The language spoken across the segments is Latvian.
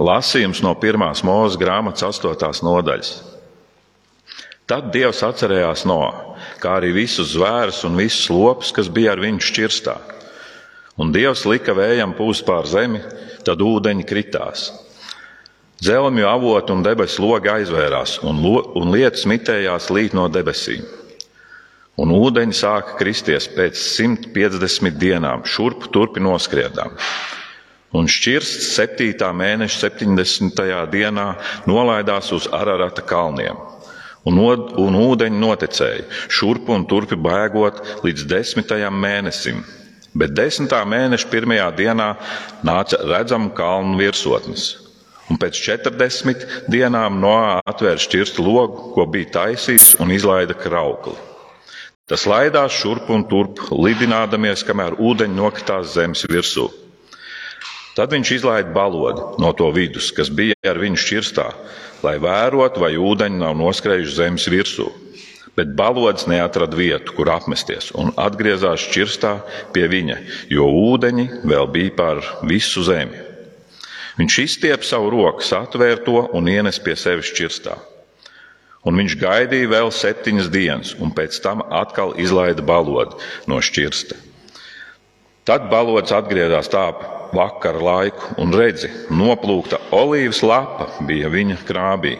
Lasījums no pirmās mūža grāmatas, 8. nodaļas. Tad Dievs atcerējās no, kā arī visus zvērus un visus lopus, kas bija ar viņu šķirstā. Un Dievs lika vējam pūst pār zemi, tad ūdeņi kritās. Zelmju avotu un debesu logi aizvērās, un, lo, un lietus mitējās līt no debesīm. Un ūdeņi sāka kristies pēc 150 dienām, šurp turpi noskriedām. Un šķirsts 7. mēneša 70. dienā nolaidās uz Ararata kalniem. Un, un ūdeņi noticēja, šurp un turpi bēgot līdz desmitajam mēnesim. Bet desmitā mēneša pirmajā dienā nāca redzama kalnu virsotnes. Un pēc 40 dienām Noā atvēra šķirstu logu, ko bija taisījis, un izlaida kraukli. Tas laidās šurp un turp, lidinādamies, kamēr ūdeņi nokritās zemes virsū. Tad viņš izlaida balodi no to vidus, kas bija ar viņu šķirstā, lai vērotu, vai ūdeņi nav noskrējuši zemes virsū. Bet balods neatrada vietu, kur apmesties, un atgriezās šķirstā pie viņa, jo ūdeņi vēl bija pār visu zemi. Viņš izstiep savu roku, atvēra to un ienes pie sevis šķirstā. Un viņš gaidīja vēl septiņas dienas, un pēc tam atkal izlaida balodu no šķirsta. Tad balods atgriezās tā vakara laiku, un redzi, noplūkta olīvas lapa bija viņa krābī,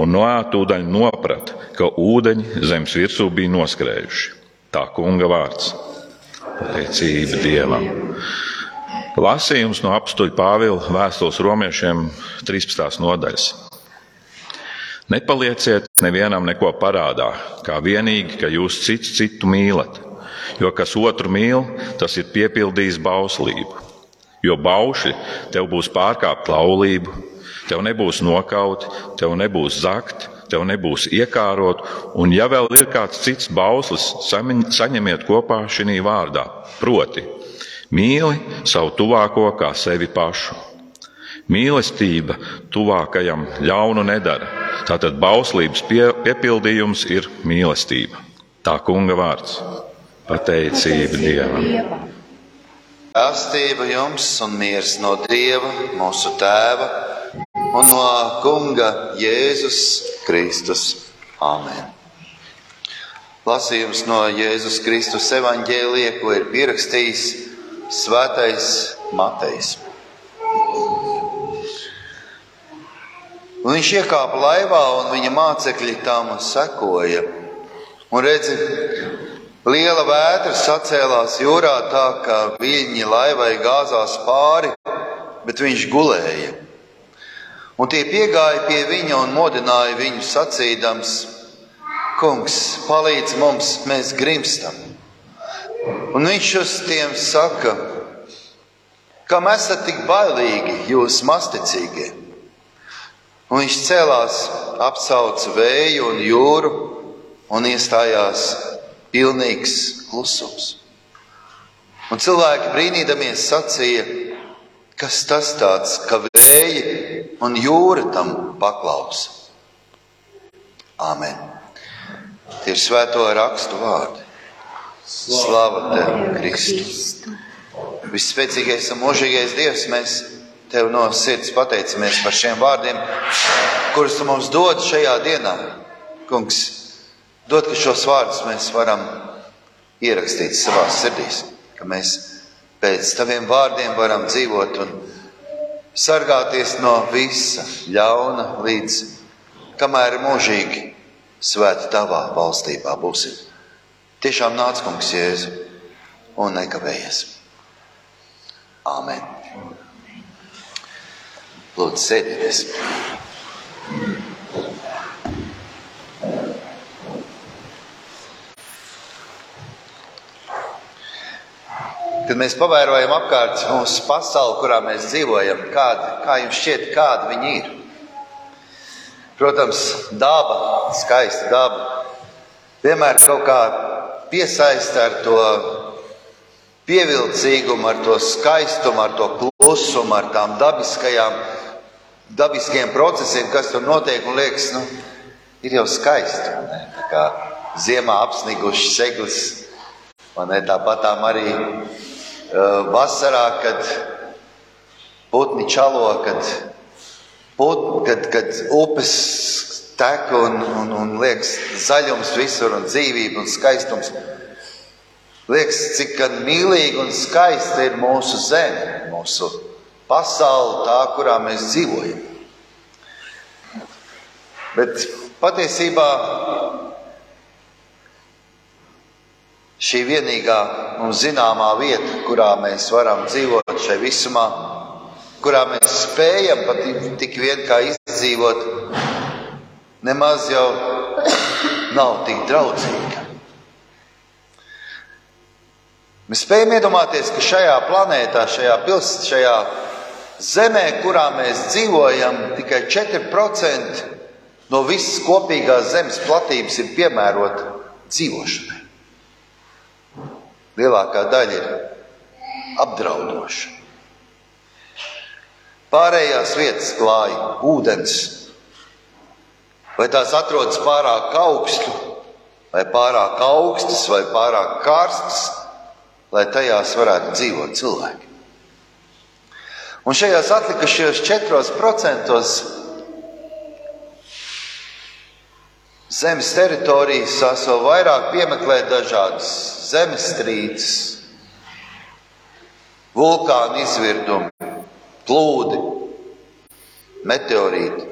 un no ātūdaļa noprata, ka ūdeņi zemes virsū bija noskrējuši. Tā kunga vārds - pateicība Dievam. Lasījums no apstuļa Pāvila vēstules romiešiem 13. nodaļas. Nepalieciet nevienam neko parādā, kā vienīgi, ka jūs cits citu mīlat, jo kas otru mīl, tas ir piepildījis bauslību. Jo bauši tev būs pārkāpt laulību, tev nebūs nokauti, tev nebūs zakt, tev nebūs iekārot, un ja vēl ir kāds cits bauslis, saņemiet kopā šī vārdā. Proti, mīli savu tuvāko kā sevi pašu. Mīlestība tuvākajam ļaunu nedara. Tātad bauslības pie, piepildījums ir mīlestība. Tā kunga vārds - pateicība Dievam. Astība jums un miers no Dieva, mūsu Tēva un no Kunga Jēzus Kristus. Āmen! Lasījums no Jēzus Kristus evaņģēlija, ko ir pierakstījis Svētais Matejs. Un viņš iekāpa laivā, un viņa mācekļi tam sekoja. Un redzi, Liela vētra sacēlās jūrā tā, ka viļņi laivai gāzās pāri, bet viņš gulēja. Un tie piegāja pie viņa un modināja viņu sacīdams: Kungs, palīdz mums, mēs grimstam! Un viņš uz tiem saka: Kam esat tik bailīgi, jūs masticīgie? Un viņš cēlās, apsauca vēju un jūru un iestājās pilnīgs klusums. Un cilvēki brīnīdamies sacīja, kas tas tāds, ka vēji un jūra tam paklausa. Āmen. Tie ir svēto rakstu vārdi. Slava tev, Kristu! Visspēcīgais un mūžīgais Dievs, mēs tev no sirds pateicamies par šiem vārdiem, kurus tu mums dod šajā dienā. Kungs, Dod, ka šos vārdus mēs varam ierakstīt savā sirdīs, ka mēs pēc taviem vārdiem varam dzīvot un sargāties no visa ļauna līdz kamēr mūžīgi svēta tavā valstībā būsim. Tiešām nāc, kungs, Jēzu, un nekavējies. Āmen. Lūdzu, sēdieties! Kad mēs pavērojam apkārt mūsu pasauli, kurā mēs dzīvojam, kāda, kā jums šķiet, kāda viņi ir? Protams, daba, skaista daba, vienmēr kaut kā piesaista ar to pievilcīgumu, ar to skaistumu, ar to klusumu, ar tām dabiskajām, dabiskiem procesiem, kas tur notiek un liekas, nu, ir jau skaisti. Kā ziemā apsniguši seglis, un ne, tāpat tām arī vasarā, kad putni čalo, kad put, kad, kad upes tek un, un, un liekas zaļums visur un dzīvība un skaistums. Liekas, cik mīlīga un skaista ir mūsu zeme, mūsu pasaule, tā, kurā mēs dzīvojam. Bet patiesībā šī vienīgā mums zināmā vieta, kurā mēs varam dzīvot šai visumā, kurā mēs spējam pat tik vien kā izdzīvot, nemaz jau nav tik draudzīga. Mēs spējam iedomāties, ka šajā planētā, šajā pilsētā, šajā zemē, kurā mēs dzīvojam, tikai 4% no visas kopīgās zemes platības ir piemērota dzīvošanai. Lielākā daļa ir apdraudoša. Pārējās vietas klāja ūdens, vai tās atrodas pārāk augstu, vai pārāk augstas, vai pārāk karstas, lai tajās varētu dzīvot cilvēki. Un šajās atlikušajos 4% zemes teritorijas tās vēl vairāk piemeklē dažādas zemestrīces, vulkānu izvirdumi, plūdi, meteorīti,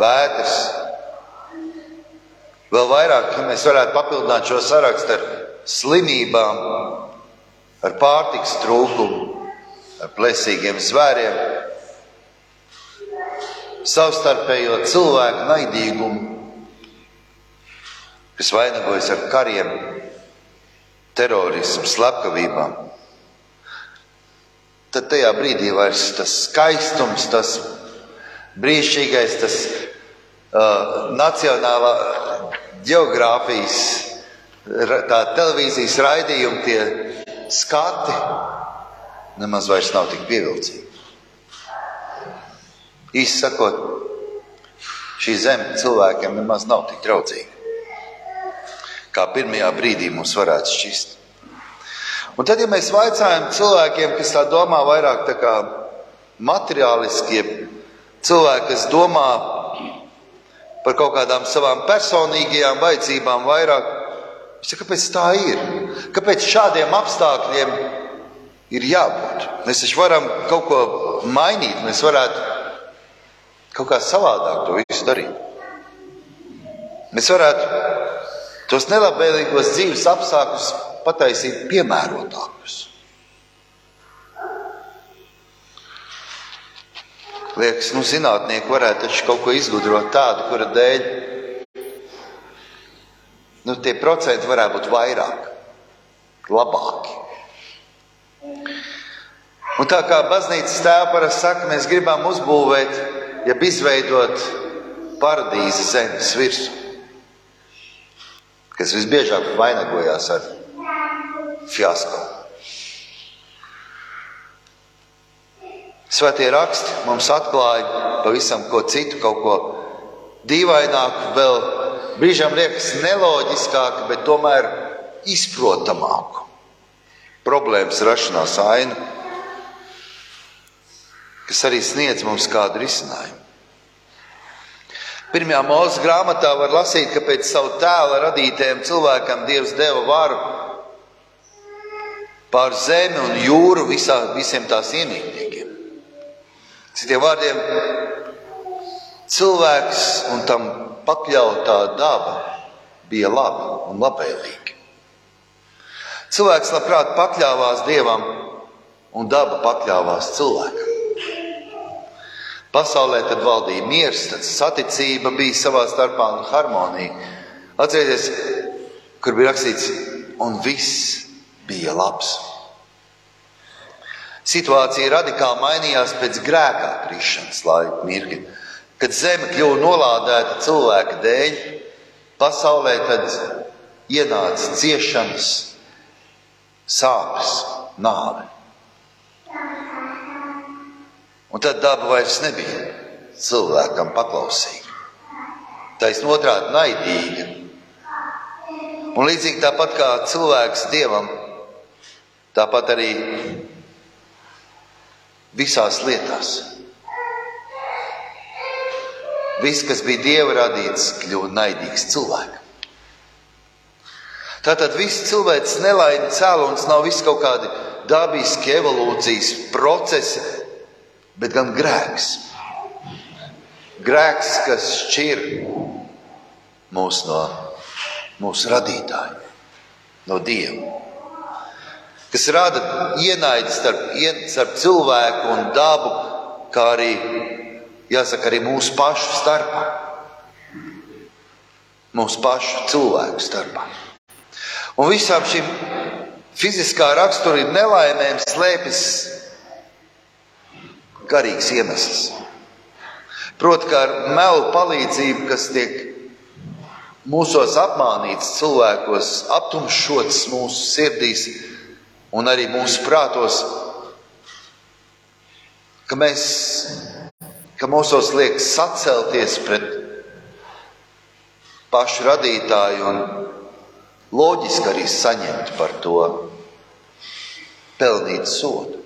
vētras. Vēl vairāk, mēs varētu papildināt šo sarakstu ar slimībām, ar pārtiks trūkumu, ar plēsīgiem zvēriem, savstarpējo cilvēku naidīgumu, kas vainagojas ar kariem, terorismu, slepkavībām. Tad tajā brīdī vairs tas skaistums, tas brīnišķīgais, tas uh, nacionālā geogrāfijas, tā televīzijas raidījumi, tie skati nemaz vairs nav tik pievilcīgi. Īsi sakot, šī zeme cilvēkiem nemaz nav tik draudzīga, kā pirmajā brīdī mums varētu šķist. Un tad, ja mēs vaicājam cilvēkiem, kas tā domā vairāk tā kā materiāliskie cilvēki, kas domā par kaut kādām savām personīgajām vajadzībām vairāk, viņš saka, kāpēc tā ir? Kāpēc šādiem apstākļiem ir jābūt. Mēs taču varam kaut ko mainīt, mēs varētu kaut kā savādāk to visu darīt. Mēs varētu tos nelabvēlīgos dzīves apstākļus pataisīt piemērotākus. Liekas, nu, zinātnieki varētu taču kaut ko izgudrot tādu, kura dēļ nu, tie procenti varētu būt vairāk, labāki. Un tā kā baznīcas tēva parasti saka, mēs gribam uzbūvēt, ja izveidot paradīzi zemes virsmu, kas visbiežāk vainagojās ar fiasko. Svētie raksti mums atklāja pavisam ko citu, kaut ko dīvaināku, vēl brīžām liekas neloģiskāku, bet tomēr izprotamāku problēmas rašanās ainu, kas arī sniedz mums kādu risinājumu. Pirmajā mūža grāmatā var lasīt, ka pēc savu tēla radītajam cilvēkam Dievs deva varu pār zemi un jūru visā, visiem tās iemītniekiem. Citiem vārdiem, cilvēks un tam pakļautā daba bija laba un labvēlīga. Cilvēks labprāt pakļāvās dievam, un daba pakļāvās cilvēkam. Pasaulē tad valdīja miers, tad saticība bija savā starpā un harmonija. Atcerieties, kur bija rakstīts, un viss bija labs. Situācija radikāli mainījās pēc grēkā krišanas laika mirkļa. Kad zeme kļuva nolādēta cilvēka dēļ, pasaulē tad ienāca ciešanas, sāpes, nāve. Un tad daba vairs nebija cilvēkam paklausīga. Taisn otrādi naidīga. Un līdzīgi tāpat kā cilvēks dievam, tāpat arī visās lietās. viss, kas bija dieva radīts, kļuva naidīgs cilvēkam. Tātad viss cilvēks nelaime cēlonis nav viss kaut kādi dabiski evolūcijas procesi, bet gan grēks. Grēks, kas šķir mūs no mūsu radītāja, no Dieva. Kas rada ienaidu starp, starp cilvēku un dabu, kā arī, jāsaka, arī mūsu pašu starpā. Mūsu pašu cilvēku starpā. Un visām šīm fiziskā rakstura nelaimēm slēpjas garīgs iemesls. Proti, kā ar melu palīdzību, kas tiek mūsos apmānīts, cilvēkos aptumšots mūsu sirdīs un arī mūsu prātos, ka mēs, ka mūsos liek sacelties pret pašu radītāju un loģiski arī saņemt par to pelnīt sodu.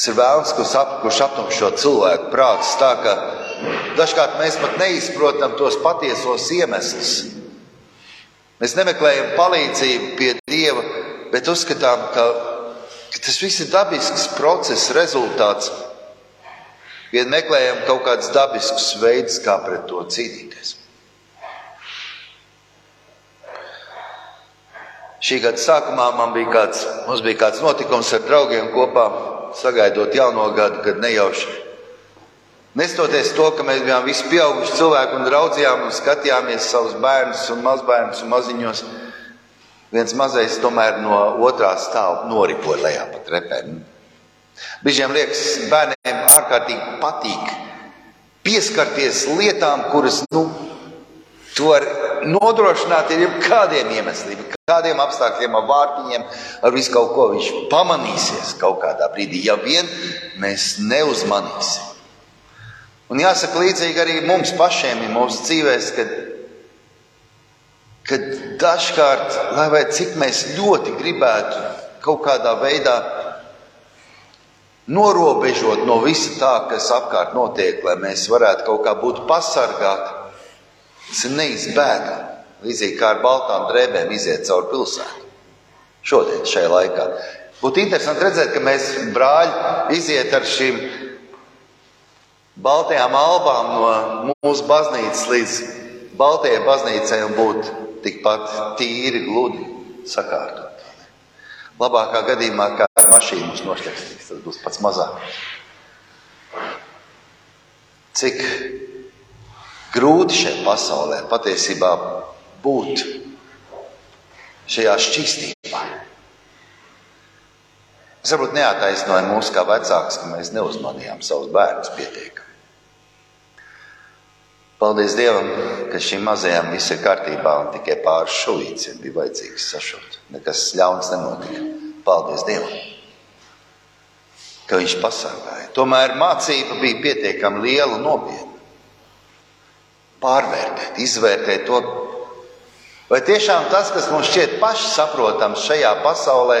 Tas ir vēlams, kurš, ap, kurš aptumšo cilvēku prātus tā, ka dažkārt mēs pat neizprotam tos patiesos iemeslus. Mēs nemeklējam palīdzību pie Dieva, bet uzskatām, ka, ka tas viss ir dabisks process, rezultāts. Vien meklējam kaut kādus dabiskus veidus, kā pret to cīnīties. Šī gada sākumā bija kāds, mums bija kāds notikums ar draugiem kopā, sagaidot jauno gadu, kad nejauši. Nestoties to, ka mēs bijām visi pieauguši cilvēki un raudzījām un skatījāmies savus bērnus un mazbērnus un maziņos, viens mazais tomēr no otrā stāva noripoja lejā pa trepēm. Brīžiem liekas, bērniem ārkārtīgi patīk pieskarties lietām, kuras, nu, tu vari nodrošināt ar jebkādiem iemesliem, kādiem apstākļiem, ar vārtiņiem, ar visu kaut ko viņš pamanīsies kaut kādā brīdī, ja vien mēs neuzmanīsim. Un jāsaka, līdzīgi arī mums pašiem ir mūsu dzīvēs, kad, kad dažkārt, lai vai cik mēs ļoti gribētu kaut kādā veidā norobežot no visa tā, kas apkārt notiek, lai mēs varētu kaut kā būt pasargāti, tas ir neizbēgami. Līdzīgi kā ar baltām drēbēm iziet cauri pilsētu. Šodien, šajā laikā. Būtu interesanti redzēt, ka mēs brāļi iziet ar šīm baltajām albām no mūsu baznīcas līdz Baltijai baznīcai un būt tikpat tīri, gludi sakārtot. Labākā gadījumā, kā ar mašīnu mums nošķirstīs, tas būs pats mazākais. Cik grūti šajā pasaulē patiesībā būt šajā šķīstībā. Es varbūt neataisnoju mūsu kā vecākus, ka mēs neuzmanījām savus bērnus pietiekami. Paldies Dievam, ka šīm mazajām viss ir kārtībā un tikai pāris šūītes bija vajadzīgs sašūt. Nekas ļauns nenotika. Paldies Dievam, ka Viņš pasargāja. Tomēr mācība bija pietiekami liela un nopietna. Pārvērtēt, izvērtēt to, vai tiešām tas, kas mums šķiet pašsaprotams šajā pasaulē,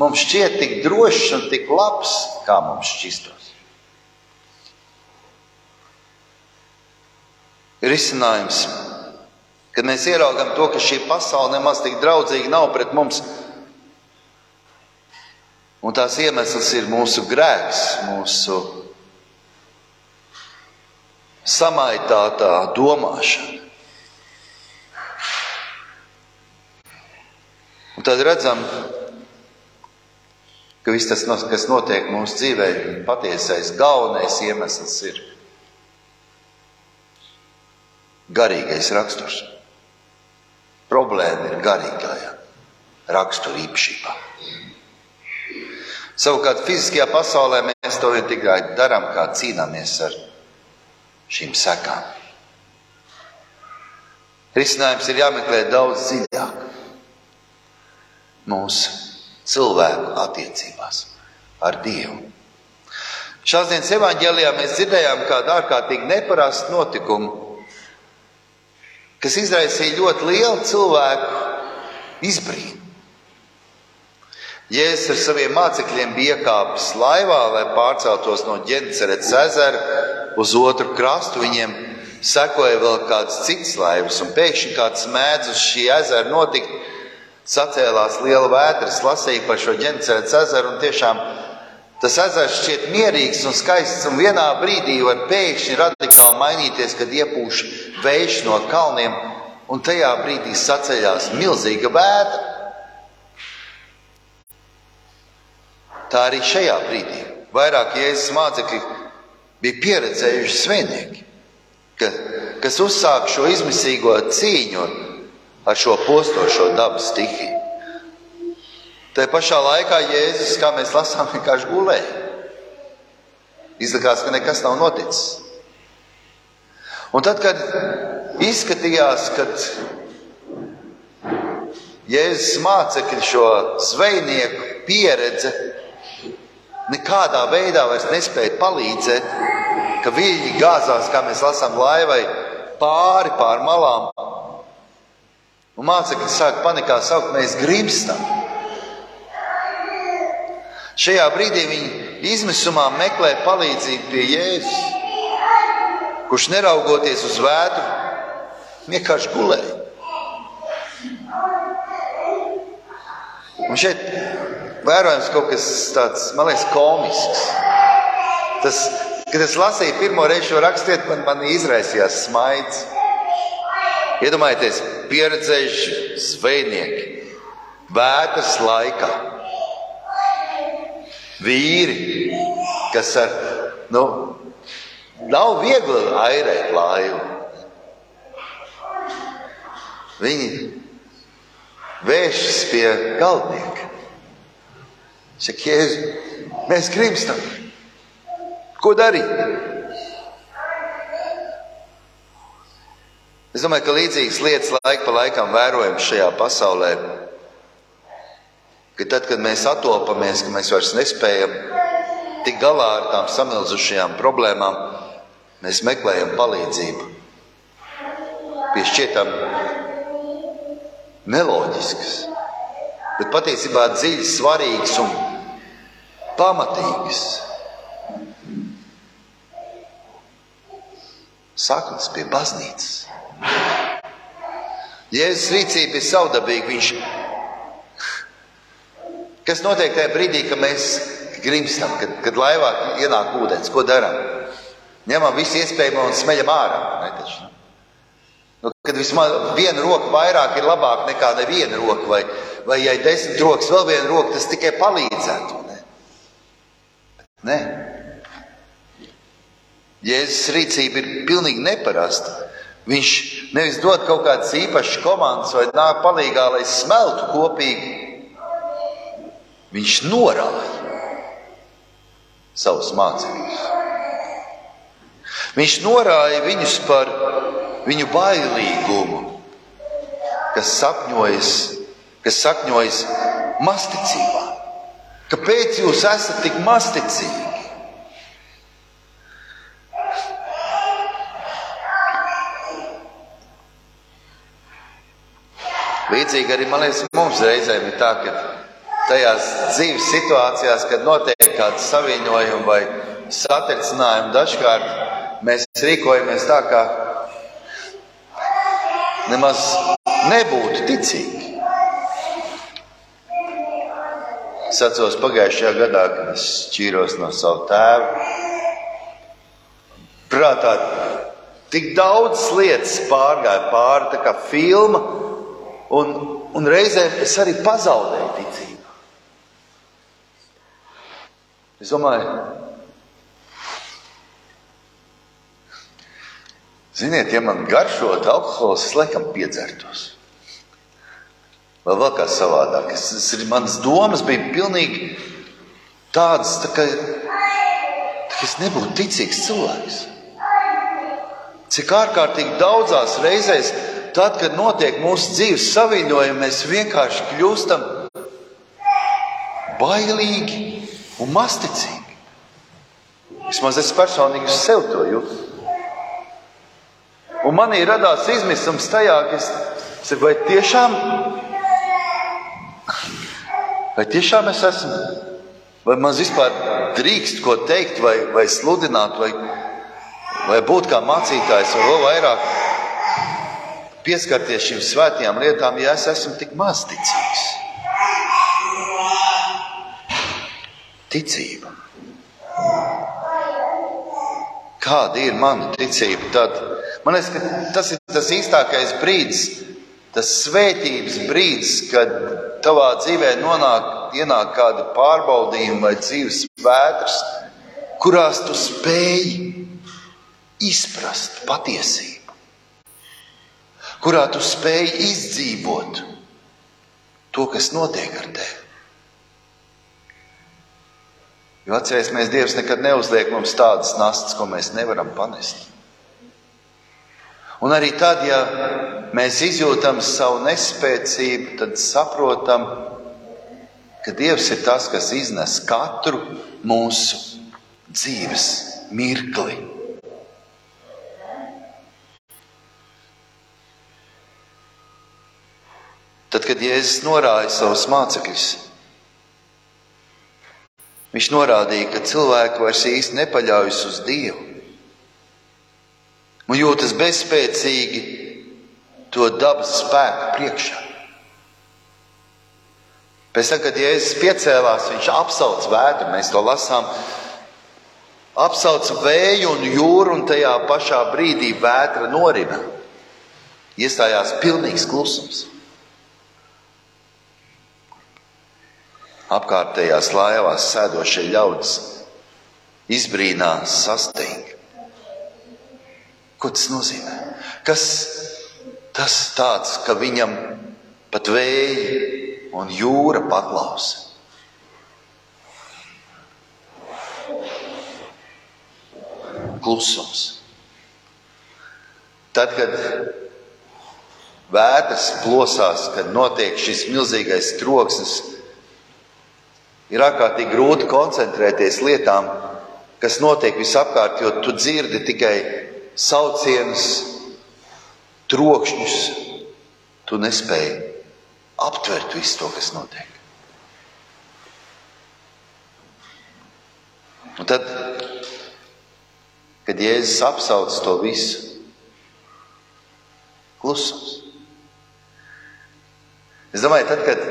mums šķiet tik drošs un tik labs, kā mums šķistos. Risinājums, kad mēs ieraugām to, ka šī pasaule nemaz tik draudzīga nav pret mums, un tās iemesls ir mūsu grēks, mūsu samaitātā domāšana. Un tad redzam, ka viss tas, kas notiek mūsu dzīvē, patiesais galvenais iemesls ir garīgais raksturs. Problēma ir garīgajā rakstura īpašībā. Savukārt fiziskajā pasaulē mēs to vien tikai darām, kā cīnāmies ar šīm sekām. Risinājums ir jāmeklē daudz dziļāk mūsu cilvēku attiecībās ar Dievu. Šās dienas evanģēlijā mēs dzirdējām kādu ārkārtīgi neparastu notikumu, kas izraisīja ļoti lielu cilvēku izbrīnu. Jēzus ar saviem mācekļiem bija iekāpis laivā, lai pārceltos no Ģenceretes ezera uz otru krastu. Viņiem sekoja vēl kāds cits laivas, un pēkšņi kāds mēdz uz šī ezera notikt. Sacēlās liela vētra, lasīja par šo Ģenceretes ezeru, un tiešām tas ezers šķiet mierīgs un skaists, un vienā brīdī var pēkšņi radikāli mainīties, kad iepūš vējš no kalniem, un tajā brīdī saceļās milzīga vētra. Tā arī šajā brīdī vairāk Jēzus mācekļi bija pieredzējuši svētnieki, ka, kas uzsāk šo izmisīgo cīņu ar šo postošo dabas stihiju. Tā pašā laikā Jēzus, kā mēs lasām, vienkārši gulēja. Izlikās, ka nekas nav noticis. Un tad, kad izskatījās, ka Jēzus mācekļi šo zvejnieku pieredzi nekādā veidā vairs nespēja palīdzēt, ka viļņi gāzās, kā mēs lasām, laivai pāri pār malām. Un mācekļi sāk panikā saukt, mēs grimstam. Šajā brīdī viņi izmisumā meklē palīdzību pie Jēzus, kurš neraugoties uz vētru, vienkārši gulēja. Un šeit vērojams kaut kas tāds, man liekas, komisks. Tas, kad es lasīju pirmo reizi šo raksturu, man, man izraisījās smaids. Iedomājieties, pieredzējuši zvejnieki, vētras laikā, vīri, kas ar, nu, nav viegli airēt laivu. Viņi vēršas pie galdnieka. Saka, Jēzu, mēs grimstam. Ko darīt? Es domāju, ka līdzīgas lietas laika pa laikam vērojam šajā pasaulē. Ka tad, kad mēs atopamies, ka mēs vairs nespējam tikt galā ar tām samilzušajām problēmām, mēs meklējam palīdzību. Pie šķietam neloģiskas, bet patiesībā dziļas, svarīgas un pamatīgas. Saknes pie baznīcas. Jēzus rīcība ir savdabīga. Viņš, kas notiek tajā brīdī, kad mēs grimstam, kad, kad laivā ienāk ūdens? Ko darām? Ņemam visu iespējamo un smeļam ārā. Ne, taču, nu, kad vismaz viena roka vairāk ir labāka nekā neviena roka, vai, vai ja ir desmit rokas, vēl viena roka, tas tikai palīdzētu. Nē. Jēzus rīcība ir pilnīgi neparasta. Viņš nevis dod kaut kādas īpašas komandas vai nāk palīdzīgā, lai smeltu kopīgi. Viņš norāda savus mācekļus. Viņš norāda viņus par viņu bailīgumu, kas sapņojas, kas sakņojas masticībā. Kāpēc jūs esat tik masticīgi? Līdzīgi arī man liekas, mums reizēm ir tā, ka tajās dzīves situācijās, kad notiek kāds saviņojums vai satricinājums, dažkārt mēs rīkojamies tā, kā nemaz nebūtu ticīgi. Es atceros pagājušajā gadā, kad es šķīros no sava tēva. Prātā tik daudz lietas pārgāja pāri, tā kā filma, un, un reizēm es arī pazaudēju ticību. Es domāju, ziniet, ja man garšot alkohols, es laikam piedzertos vai vēl kā savādāk. Es, es, manas domas bija pilnīgi tādas, tā ka, tā ka es nebūtu ticīgs cilvēks. Cik ārkārtīgi daudzās reizēs, tad, kad notiek mūsu dzīves saviņojumi, mēs vienkārši kļūstam bailīgi un masticīgi. Vismaz es personīgi uz sevi to jūtu. Un manī radās izmisums tajā, ka es saku, vai tiešām Vai tiešām es esmu? Vai man vispār drīkst ko teikt, vai, vai sludināt, vai, vai būt kā mācītājs, vai vēl vairāk pieskarties šīm svētajām lietām, ja es esmu tik mazticīgs? Ticība. Kāda ir mana ticība tad? Man liekas, ka tas ir tas īstākais brīdis, tas svētības brīdis, kad tavā dzīvē nonāk, ienāk kādi pārbaudījumi vai dzīves vētras, kurās tu spēj izprast patiesību, kurā tu spēj izdzīvot to, kas notiek ar tevi. Jo atcerēsimies, Dievs nekad neuzliek mums tādas nastas, ko mēs nevaram panest. Un arī tad, ja mēs izjūtam savu nespēcību, tad saprotam, ka Dievs ir tas, kas iznes katru mūsu dzīves mirkli. Tad, kad Jēzus norāja savus mācekļus, viņš norādīja, ka cilvēki vairs īsti nepaļaujas uz Dievu un jūtas bezspēcīgi to dabas spēku priekšā. Pēc tam, kad Jēzus piecēlās, viņš apsauc vētru, mēs to lasām. Apsauc vēju un jūru, un tajā pašā brīdī vētra norina. Iestājās pilnīgs klusums. Apkārtējās laivās sēdošie ļaudis izbrīnās, sastinga. Ko tas nozīmē? Kas tas tāds, ka viņam pat vēja un jūra paklausa? Klusums. Tad, kad vētras plosās, kad notiek šis milzīgais troksnis, ir ārkārtīgi grūti koncentrēties lietām, kas notiek visapkārt, jo tu dzirdi tikai saucienus, trokšņus, tu nespēji aptvert visu to, kas notiek. Un tad, kad Jēzus apsauc to visu, klusums. Es domāju, tad, kad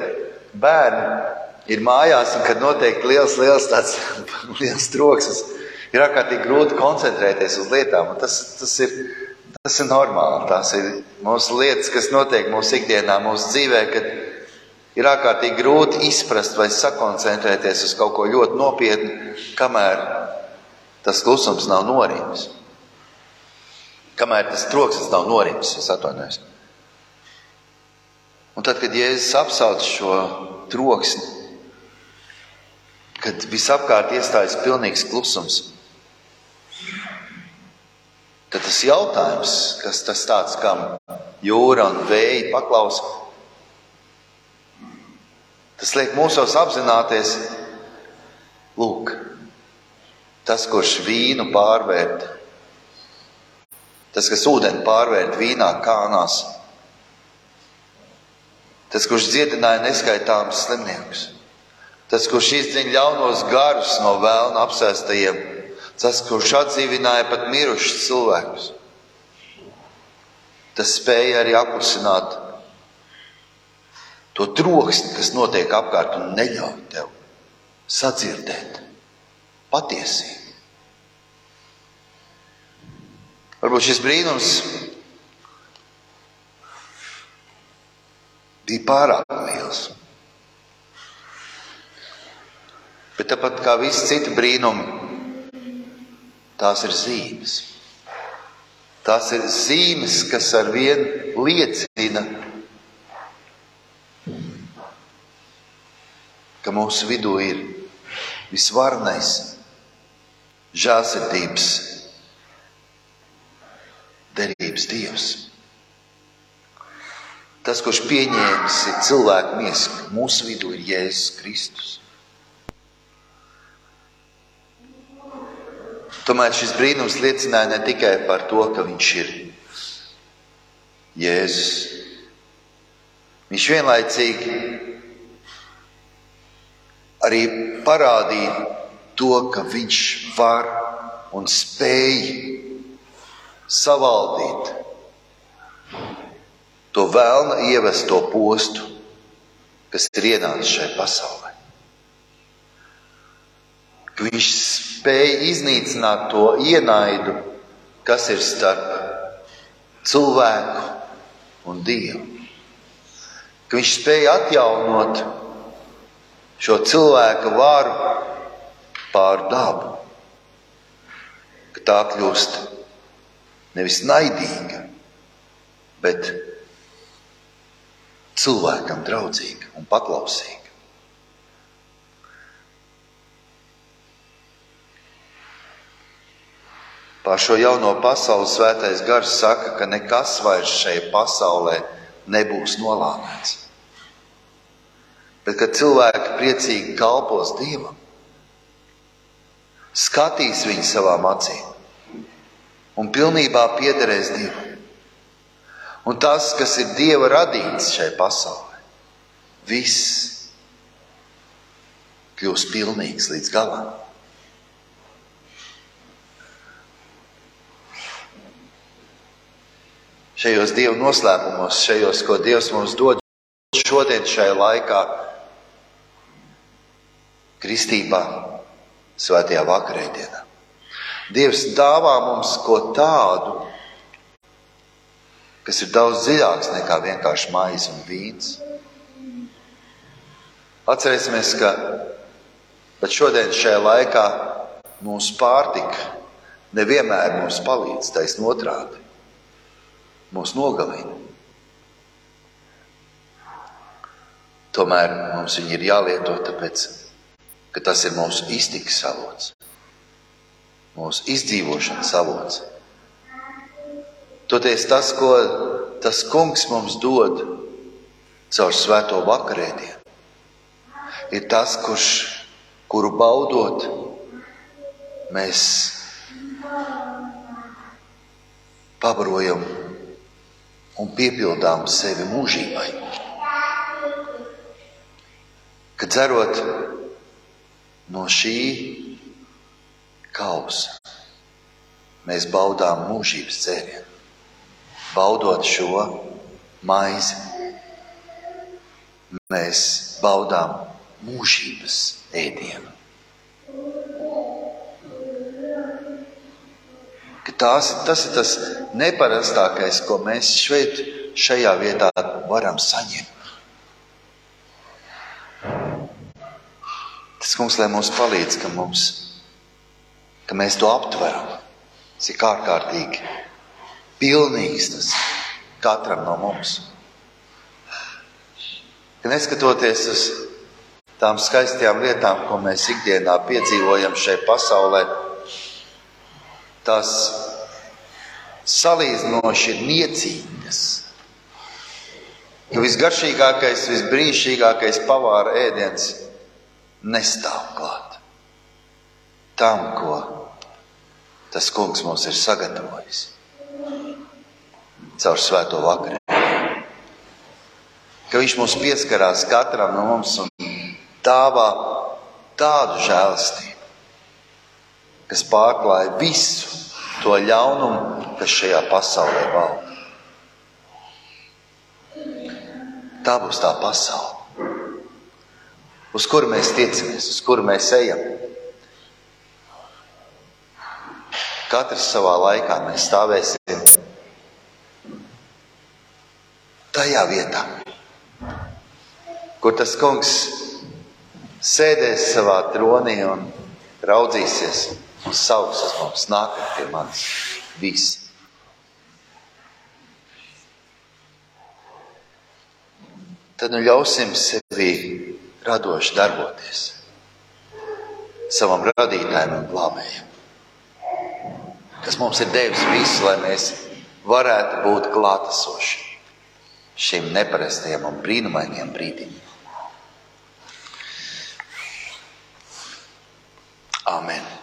bērni ir mājās un kad notiek liels, liels tāds liels troksnis, ir ārkārtīgi grūti koncentrēties uz lietām. Tas, tas, ir, tas ir normāli. Tās ir mūsu lietas, kas notiek mūsu ikdienā, mūsu dzīvē, kad ir ārkārtīgi grūti izprast vai sakoncentrēties uz kaut ko ļoti nopietnu, kamēr tas klusums nav norims. Kamēr tas troksnis nav norims, es atvainojos. Un tad, kad Jēzus apsauc šo troksni, kad visapkārt iestājas pilnīgs klusums, Tad tas jautājums, kas tas tāds, kam jūra un vēja paklausa, tas liek mūsos apzināties, lūk, tas, kurš vīnu pārvērt, tas, kas ūdeni pārvērt vīnā kānās, tas, kurš dziedināja neskaitāmus slimniekus, tas, kurš izdziņ ļaunos garus no vēlna apsēstajiem tas, kurš atdzīvināja pat mirušus cilvēkus. Tas spēja arī apklusināt to troksni, kas notiek apkārt, un neļauj tev sadzirdēt patiesību. Varbūt šis brīnums bija pārāk liels. Bet tāpat kā visi citi brīnumi, Tās ir zīmes. Tās ir zīmes, kas ar vienu liecina, ka mūsu vidū ir visvarnais žēlsirdības derības Dievs. Tas, kurš pieņēmis cilvēku miesu, mūsu vidū ir Jēzus Kristus. Tomēr šis brīnums liecināja ne tikai par to, ka viņš ir Jēzus. Viņš vienlaicīgi arī parādīt to, ka viņš var un spēj savaldīt to vēlna ievesto postu, kas ir ienācis šai pasaulē. Ka viņš spēja iznīcināt to ienaidu, kas ir starp cilvēku un dievu. Ka viņš spēja atjaunot šo cilvēku varu pār dabu, ka tā kļūst nevis naidīga, bet cilvēkam draudzīga un paklausīga. Pār šo jauno pasauli svētais gars saka, ka nekas vairs šajā pasaulē nebūs nolādēts. Bet kad cilvēki priecīgi kalpos Dievam, skatīs viņu savām acīm un pilnībā piederēs Dievam. Un tas, kas ir Dieva radīts šai pasaulē, viss kļūs pilnīgs līdz galam. Šajos Dieva noslēpumos, šajos, ko Dievs mums dod šodien, šajā laikā, Kristībā, Svētajā vakarēdienā. Dievs dāvā mums ko tādu, kas ir daudz dziļāks nekā vienkārši maize un vīns. Atcerēsimies, ka pat šodien, šajā laikā, mūsu pārtika nevienmēr mums palīdz taisnot otrādi. Mūs nogalina. Tomēr mums viņi ir jālieto, tāpēc, ka tas ir mūsu iztikas avots, mūsu izdzīvošanas avots. Toties tas, ko tas kungs mums dod caur svēto vakarēdienu, ir tas, kurš, kuru baudot, mēs pabarojam un piepildām sevi mūžībai. Kad dzerot no šī kausa, mēs baudām mūžības dzērienu baudot šo maizi, mēs baudām mūžības ēdienu. Ka tās, tas ir tas neparastākais, ko mēs šeit, šajā vietā varam saņemt. Tas kungs, lai mums palīdz, ka, mums, ka mēs to aptveram, cik ārkārtīgi pilnīgs tas katram no mums. Ka neskatoties uz tām skaistajām lietām, ko mēs ikdienā piedzīvojam šajā pasaulē, tās salīdzinoši ir niecīgas. Ka visgaršīgākais, visbrīnišķīgākais pavāra ēdiens nestāv klāt tam, ko tas kungs mums ir sagatavojis caur svēto vakarē. Ka viņš mums pieskarās katram no mums un dāvā tādu žēlastību, kas pārklāja visu to ļaunumu, kas šajā pasaulē valda. Tā būs tā pasaule, uz kuru mēs tiecamies, uz kuru mēs ejam. Katrs savā laikā mēs stāvēsim tajā vietā, kur tas kungs sēdēs savā tronī un raudzīsies un sauks uz mums, nākat pie manis visi. Tad nu ļausim sevi radoši darboties savam radītājam un glābējam, kas mums ir devis visu, lai mēs varētu būt klātesoši šim neparastajam un brīnumainajam brīdim. Amen.